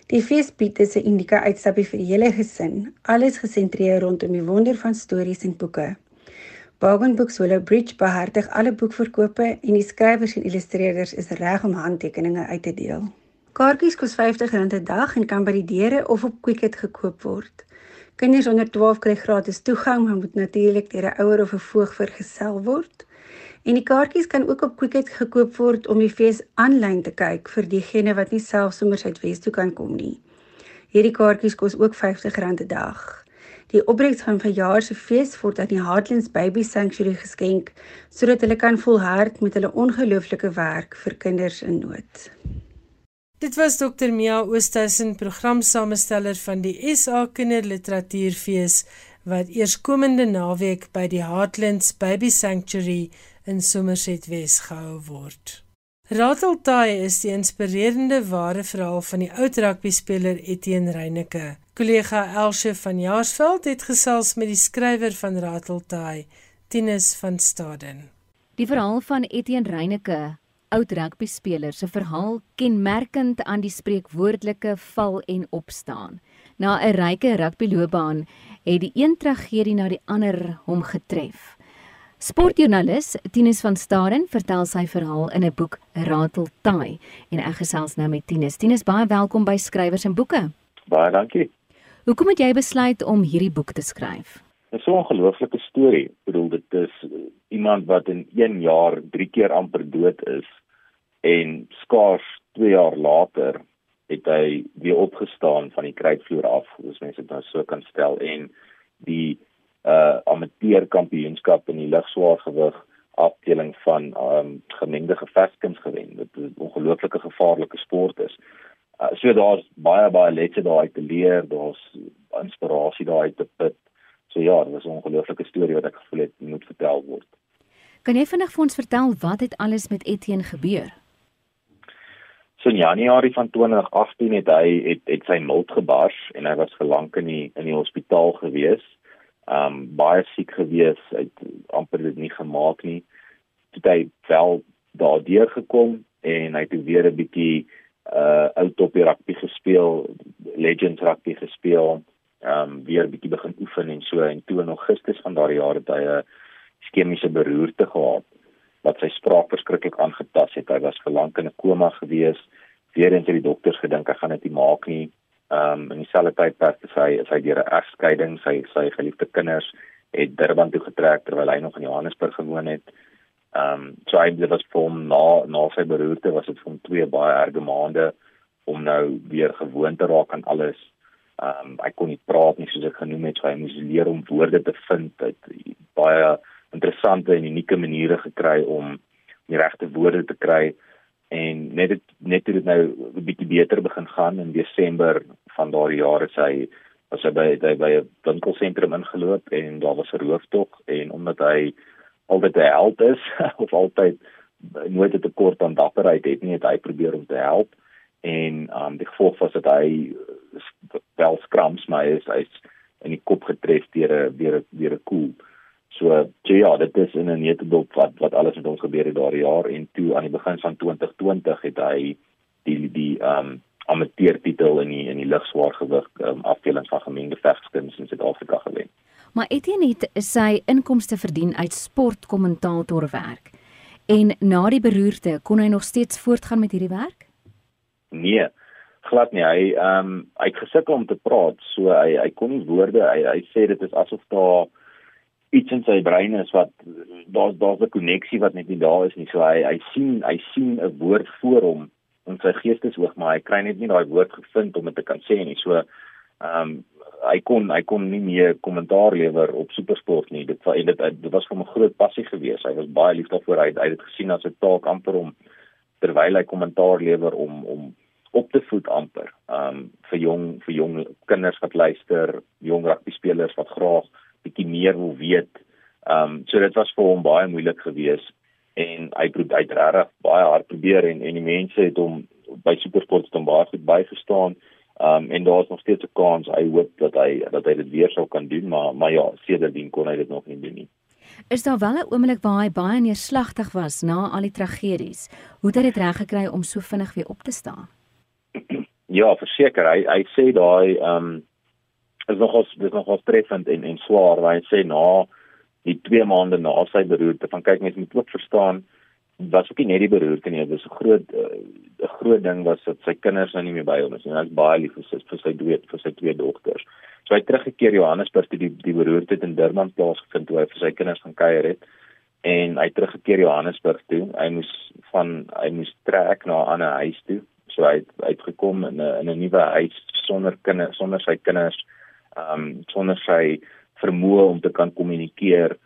Die fees bied 'n unieke uitstapie vir die hele gesin, alles gesentreer rondom die wonder van stories en boeke. Bargain Books Willow Bridge behartig alle boekverkope en die skrywers en illustreerders is reg om handtekeninge uit te deel. Kaartjies kos R50 'n dag en kan by die deure of op Quicket gekoop word. Kinders onder 12 kry gratis toegang, maar moet natuurlik deur 'n ouer of 'n voog vergesel word. En die kaartjies kan ook op Quicket gekoop word om die fees aanlyn te kyk vir diegene wat nie self sommer uit Wes toe kan kom nie. Hierdie kaartjies kos ook R50 'n dag. Die opbrengs van verjaar se fees word aan die Heartlands Baby Sanctuary geskenk sodat hulle kan volhard met hulle ongelooflike werk vir kinders in nood. Dit was Dr Mia Oosthuizen, programsamesteller van die SA Kinderliteratuurfees wat eerskomende naweek by die Heartlands Baby Sanctuary in Somerset Wes gehou word. Rateltaai is die inspirerende ware verhaal van die oud rugbyspeler Etienne Reyneke. Kollega Elsje van Jaarsveld het gesels met die skrywer van Rateltaai, Tinus van Staden. Die verhaal van Etienne Reyneke, oud rugbyspeler se verhaal kenmerkend aan die spreekwoordelike val en opstaan. Na 'n ryke rugbyloopbaan het die een tragedie na die ander hom getref. Sportjoernalis Tinus van Staden vertel sy verhaal in 'n boek Ratel Taai en ek gesels nou met Tinus. Tinus, baie welkom by Skrywers en Boeke. Baie dankie. Hoekom het jy besluit om hierdie boek te skryf? Dit is so 'n ongelooflike storie. Ek bedoel dit is iemand wat in 1 jaar 3 keer amper dood is en skaars 2 jaar later het hy weer opgestaan van die kruitvloer af, as mense dit nou so kan stel en die uh amateur kampioenskap in die ligswaargewig afdeling van um gemengde geveskuns gewen. Dit is 'n ongelooflike gevaarlike sport is. Uh, so daar's baie baie lesse daar uit te leer, daar's inspirasie daar uit te put. So ja, dit was 'n ongelooflike storie wat ek gevoel het moet vertel word. Kan jy vinnig vir ons vertel wat het alles met Etienne gebeur? So in Januarie van 2018 het hy het, het sy milt gebars en hy was gelank in die in die hospitaal gewees um baie siek gewees, hy het amper dit nie gemaak nie. Toe hy wel daardeur gekom en hy het weer 'n bietjie uh out op die rugby gespeel, legends rugby gespeel, um weer bietjie begin oefen en so en toe in Augustus van daardie jaar het hy 'n skemiese beroerte gehad wat sy spraak verskriklik aangetast het. Hy was vir lank in 'n koma gewees. Weer eens het die dokters gedink hy gaan dit nie maak nie. Ehm um, in dieselfde tydperk het hy is hy deur 'n egskeiding, sy sy geliefde kinders het Durban toe getrek terwyl hy nog in Johannesburg gewoon het. Ehm um, so hy het was vir hom na na sy beroerte was dit vir hom twee baie erge maande om nou weer gewoon te raak aan alles. Ehm um, hy kon nie praat nie soos ek genoem het, so hy moes leer om woorde te vind. Hy het baie interessante en unieke maniere gekry om die regte woorde te kry en net het, net het dit nou 'n bietjie beter begin gaan in Desember van daardie jaar het hy was hy by hy by 'n winkelsentrum ingeloop en daar was 'n rooftog en omdat hy altyd 'n held is of altyd nooit 'n tekort aan dapperheid het nie het hy probeer om te help. En um die gevolg was dat hy wel skrams maar is hy's in die kop getref deur 'n deur 'n deur 'n koel. So, so ja, dit is in 'n netedop wat wat alles met ons gebeur het daardie jaar. En toe aan die begin van 2020 het hy die die um, amateur titel in die in die ligswaar gewig um, afdeling van gemengde vegskuns in Suid-Afrika gewen. Maar Etienne het sy inkomste verdien uit sportkommentatorwerk. En na die beroerte kon hy nog steeds voortgaan met hierdie werk? Nee, glad nie. Hy ehm um, hy het gesukkel om te praat, so hy hy kon nie woorde hy hy sê dit is asof daar iets in sy brein is wat daar's daar's 'n koneksie wat net nie daar is nie. So hy hy sien hy sien 'n woord voor hom in sy geestesoog, maar hy kry net nie daai woord gevind om dit te kan sê nie. So ehm um, hy kon hy kon nie meer kommentaar lewer op supersport nie. Dit was dit, dit was vir hom 'n groot passie geweest. Hy was baie lief daarvoor. Hy hy het dit gesien as 'n taak amper om terwyl hy kommentaar lewer om om op te voed amper. Ehm um, vir jong vir jong kinders wat luister, jong rugby spelers wat graag bietjie meer wil weet. Ehm um, so dit was vir hom baie moeilik geweest en hy het uit regtig baie hard probeer en en die mense het hom by Supersport het hom baie goed bygestaan. Ehm um, en daar's nog steeds 'n kans. Hy hoop dat hy dat hy dit weer sou kan doen, maar maar ja, sedertdien kon hy dit nog nie doen nie. Is daar wel 'n oomblik waar hy baie neerslagtig was na al die tragedies? Hoe het hy dit reg gekry om so vinnig weer op te staan? Ja, verseker, hy hy sê daai ehm um, is nogals dis nogals treffend en en swaar waar hy sê na die 2 maande na sy beroerte van kyk mense moet ook verstaan was ook nie net die beroerte nie dis 'n groot eh, 'n uh, groot ding was dat sy kinders nou nie meer by hom is en hy's baie lief vir sy vir sy dood vir sy twee dogters. So hy teruggekeer Johannesburg toe die die beroerte in Durban plaasgevind toe hy vir sy kinders gaan kuier het. En hy teruggekeer Johannesburg toe. Hy moes van hy moes trek na 'n ander huis toe. So hy het uitgekom in 'n in 'n nuwe huis sonder kinders sonder sy kinders Ehm um, sonder sy vermoë om te kan kommunikeer.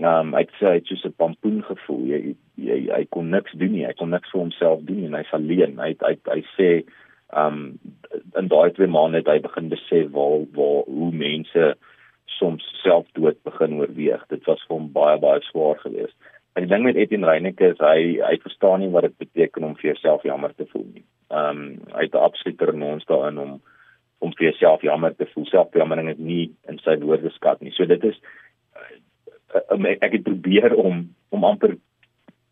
Ehm um, hy sê het soos 'n pampoen gevoel. Hy, hy hy kon niks doen nie. Hy kon niks vir homself doen en hy's alleen. Hy hy hy sê ehm um, in daai twee maande het hy begin besef waar waar hoe mense soms selfdood begin oorweeg. Dit was vir hom baie baie swaar geweest. En die ding met Etienne Reyneke is hy hy verstaan nie wat dit beteken om vir jouself jammer te voel nie. Ehm um, hy het absoluut renons daarin om om vir jouself jammer te voel. Selfbejammering is nie in sy woordeskat nie. So dit is ek het probeer om om amper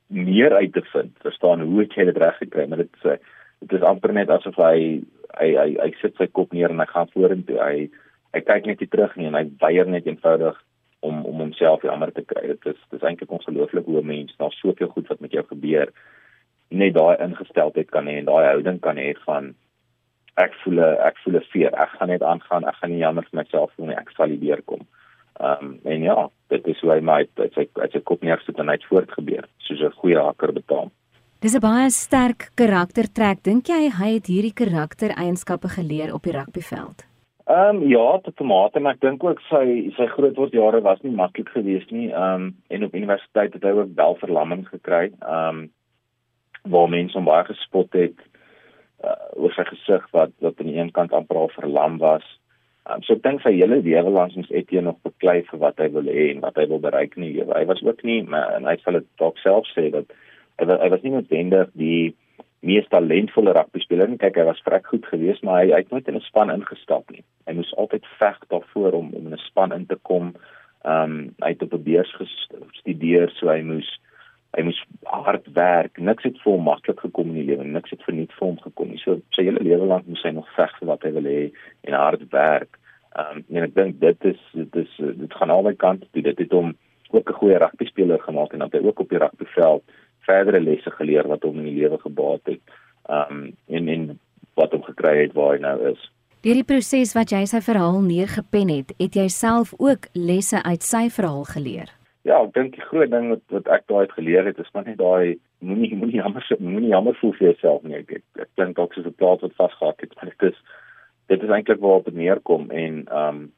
meer uit te vind. Verstaan hoe het jy dit reg gekry? Maar dit is uh, dit is amper net asof hy hy hy hy sit sy kop neer en hy gaan vorentoe. Hy hy kyk net nie terug nie en hy weier net eenvoudig om om homself jammer te kry. Dit is dis eintlik ongelooflik hoe 'n mens na soveel goed wat met jou gebeur net daai ingesteldheid kan hê en daai houding kan hê van ek voel ek voel fear. Ek gaan net aangaan. Ek gaan nie jammer vir myself voel nie. Ek sal hier deurkom. Ehm um, en ja, dit is hoe hy my dit sy dit sy kop neersit en hy het voortgebeur soos 'n goeie hakker betaam. Dis 'n baie sterk karaktertrek. Dink jy hy het hierdie karaktereienskappe geleer op die rugbyveld? Ehm um, ja, tot 'n mate, maar ek dink ook sy sy grootword jare was nie maklik geweest nie. Ehm um, en op universiteit het hy ook wel verlamming gekry. Ehm um, waar mense hom baie gespot het uh, oor sy gesig wat wat aan die een kant amper al verlam was. Um, so ek dink sy hele lewe lank moes Etienne nog beklei vir wat hy wil hê en wat hy wil bereik in die lewe. Hy was ook nie maar en hy sal dit dalk self sê dat hy, hy was nie noodwendig die mees talentvolle rugby speler nie. Kyk, hy was vrek goed geweest, maar hy, hy het nooit in 'n span ingestap nie. Hy moes altyd veg daarvoor om om in 'n span in te kom. Ehm um, hy het op 'n beurs gestudeer, so hy moes hy moes hard werk. Niks het vir hom maklik gekom in die lewe. Niks het verniet vir hom gekom nie. So sy hele lewe lank moes hy nog veg vir wat hy wil hê en hard werk. Ehm um, en ek dink dit is dit is dit gaan albei kante toe. Dit het hom ook 'n goeie rugby speler gemaak en dan hy ook op die rugbyveld verdere lesse geleer wat hom in die lewe gebaat het. Um en en wat hom gekry het waar hy nou is. Deur die proses wat jy sy verhaal neergepen het, het jy self ook lesse uit sy verhaal geleer. Ja, ek dink die groot ding wat wat ek daai geleer het is maar net daai moenie moenie jammer moenie jammer voel vir jouself nie. Ek ek dink dalk soos 'n plaas wat vasgehak het, maar dit is dit is eintlik waar dit neerkom en um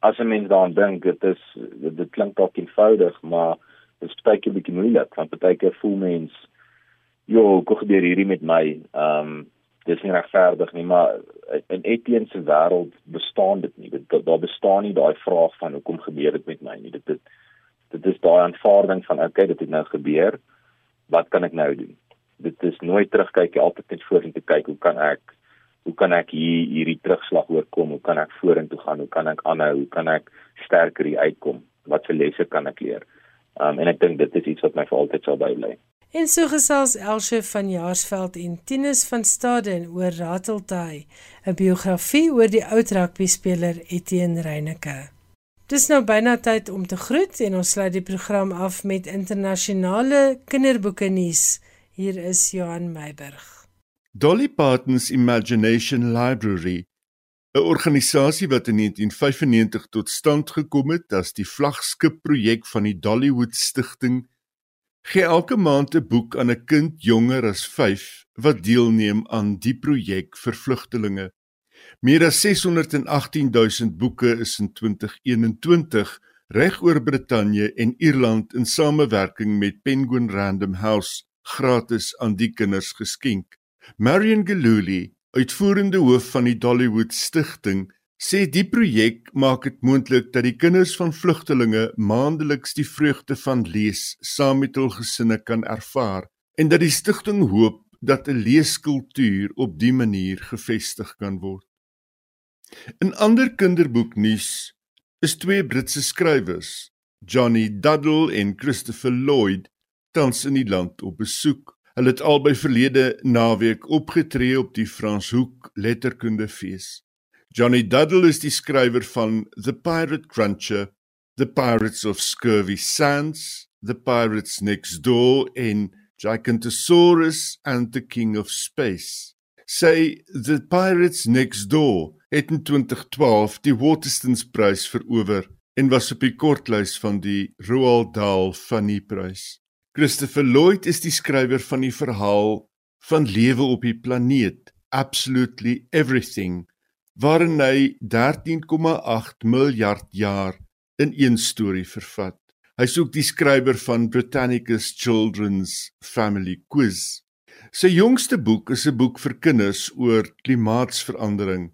as 'n mens daaraan dink, dit is dit, dit klink dalk eenvoudig, maar dit is baie keer bietjie moeilik want baie keer voel mens jo, hoe gebeur hierdie met my? Ehm um, dis nie regverdig nie, maar in Etienne se wêreld bestaan dit nie. Dit daar bestaan nie daai vraag van hoekom gebeur dit met my nie. Dit dit dit is daai aanvaarding van okay, dit het nou gebeur. Wat kan ek nou doen? Dit is nooit terugkyk, altyd net vorentoe kyk. Hoe kan ek hoe kan ek hier hierdie terugslag oorkom? Hoe kan ek vorentoe gaan? Hoe kan ek aanhou? Hoe kan ek sterker uitkom? Wat se lesse kan ek leer? Um, en ek dink dit is iets wat my vir altyd sal bybly. En so gesels Elsje van Jaarsveld en Tinus van Staden oor Rateltai, 'n biografie oor die oud rugbyspeler Etienne Reyneke. Dis nou byna tyd om te groet en ons sluit die program af met internasionale kinderboeke nuus. Hier is Johan Meiburg. Dolly Parton's Imagination Library 'n organisasie wat in 1995 tot stand gekom het as die vlaggenskap projek van die Dollywood Stichting, gee elke maand 'n boek aan 'n kind jonger as 5 wat deelneem aan die projek vir vlugtelinge. Meer as 618 000 boeke is in 2021 reg oor Brittanje en Ierland in samewerking met Penguin Random House gratis aan die kinders geskenk. Marion Geluli uitvoerende hoof van die Dollywood Stichting, sê die projek maak dit moontlik dat die kinders van vlugtelinge maandeliks die vreugde van lees saam met hul gesinne kan ervaar en dat die stigting hoop dat 'n leeskultuur op dië manier gevestig kan word. In ander kinderboeknuus is twee Britse skrywers, Johnny Duddle en Christopher Lloyd, tans in die land op besoek. Hulle het albei verlede naweek opgetree op die Franshoek Letterkundefees. Johnny Duddle is die skrywer van The Pirate Cruncher, The Pirates of Scurvy Sands, The Pirates Next Door en Gigantosaurus and the King of Space. Sy The Pirates Next Door het in 2012 die Waterstones Prys verower en was op die kortlys van die Roald Dahl Funny Prys. Christopher Lloyd is die skrywer van die verhaal van lewe op die planeet Absolutely Everything waarin hy 13,8 miljard jaar in een storie vervat. Hy's ook die skrywer van Britannicus Children's Family Quiz. Sy jongste boek is 'n boek vir kinders oor klimaatsverandering.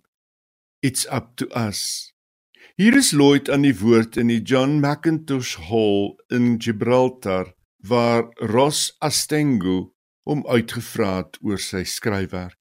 It's up to us. Hier is Lloyd aan die woord in die John Mackintosh Hall in Gibraltar waar Ross Astengu hom uitgevra het oor sy skryfwerk.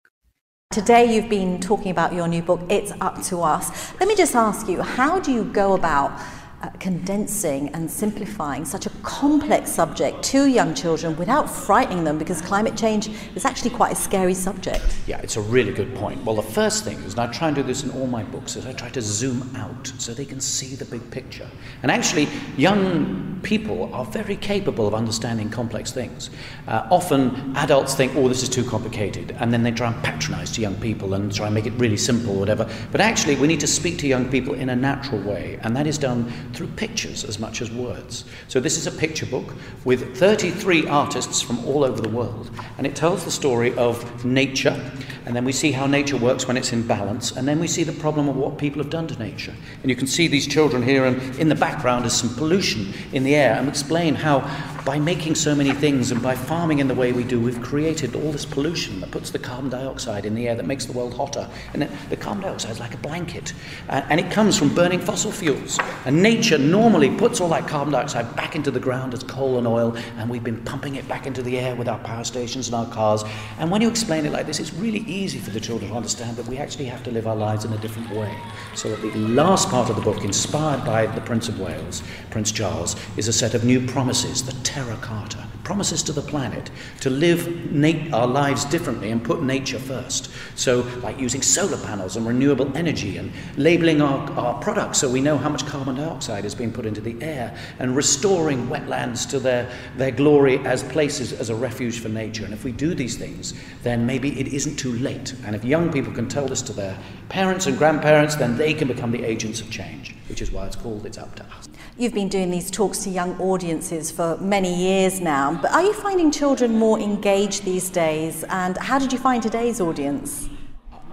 Today you've been talking about your new book It's Up to Us. Let me just ask you, how do you go about uh, condensing and simplifying such a complex subject to young children without frightening them because climate change is actually quite a scary subject. Yeah, it's a really good point. Well, the first thing is, and I try and do this in all my books, is I try to zoom out so they can see the big picture. And actually, young people are very capable of understanding complex things. Uh, often, adults think, oh, this is too complicated, and then they try and patronize to young people and try and make it really simple or whatever. But actually, we need to speak to young people in a natural way, and that is done through pictures as much as words. So, this is a picture book with 33 artists from all over the world, and it tells the story of nature, and then we see how nature works when it's in balance, and then we see the problem of what people have done to nature. And you can see these children here, and in the background is some pollution in the air, and explain how by making so many things and by farming in the way we do, we've created all this pollution that puts the carbon dioxide in the air that makes the world hotter. And the carbon dioxide is like a blanket, uh, and it comes from burning fossil fuels. And nature normally puts all that carbon dioxide back into the ground as coal and oil, and we've been pumping it back into the air with our power stations and our cars. And when you explain it like this, it's really easy for the children to understand that we actually have to live our lives in a different way. So that the last part of the book, inspired by the Prince of Wales, Prince Charles, is a set of new promises, Terra Carta, promises to the planet to live nat- our lives differently and put nature first. So, like using solar panels and renewable energy and labeling our, our products so we know how much carbon dioxide is being put into the air and restoring wetlands to their, their glory as places as a refuge for nature. And if we do these things, then maybe it isn't too late. And if young people can tell this to their parents and grandparents, then they can become the agents of change, which is why it's called It's Up to Us. You've been doing these talks to young audiences for many years now, but are you finding children more engaged these days? And how did you find today's audience?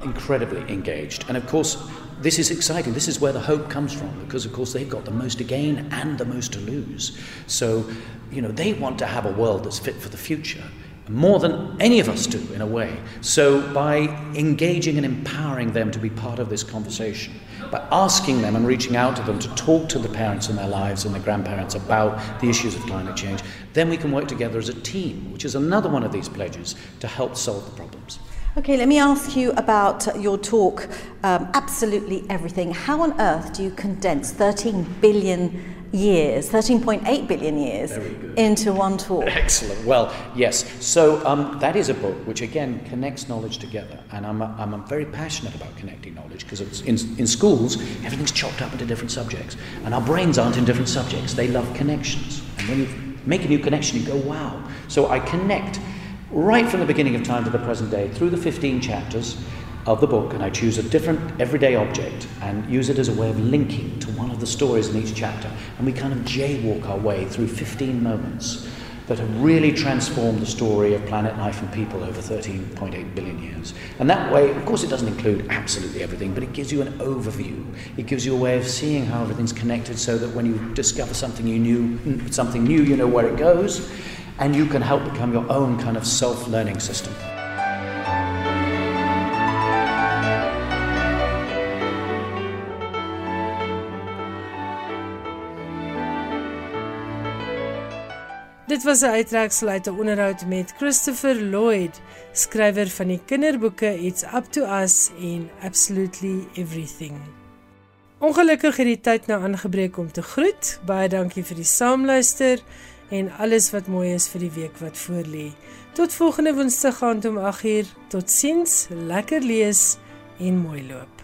incredibly engaged. And of course, this is exciting. This is where the hope comes from because, of course, they've got the most to gain and the most to lose. So, you know, they want to have a world that's fit for the future more than any of us do, in a way. So, by engaging and empowering them to be part of this conversation, by asking them and reaching out to them to talk to the parents in their lives and their grandparents about the issues of climate change, then we can work together as a team, which is another one of these pledges to help solve the problems. Okay, let me ask you about your talk, um, Absolutely Everything. How on earth do you condense 13 billion years, 13.8 billion years, into one talk? Excellent. Well, yes. So um, that is a book which, again, connects knowledge together. And I'm, I'm, I'm very passionate about connecting knowledge because in, in schools, everything's chopped up into different subjects. And our brains aren't in different subjects, they love connections. And when you make a new connection, you go, wow. So I connect right from the beginning of time to the present day through the 15 chapters of the book and I choose a different everyday object and use it as a way of linking to one the stories in each chapter. And we kind of jaywalk our way through 15 moments that have really transformed the story of planet life and people over 13.8 billion years. And that way, of course, it doesn't include absolutely everything, but it gives you an overview. It gives you a way of seeing how everything's connected so that when you discover something you knew, something new, you know where it goes and you can help become your own kind of self learning system. Dit was 'n uittreksel uit 'n onderhoud met Christopher Lloyd, skrywer van die kinderboeke It's Up to Us en Absolutely Everything. Ongelukkig het die tyd nou aangebreek om te groet. Baie dankie vir die saamluister en alles wat mooi is vir die week wat voorlê. Tot volgende Woensdag aand om 8uur. Totsiens, lekker lees en mooi loop.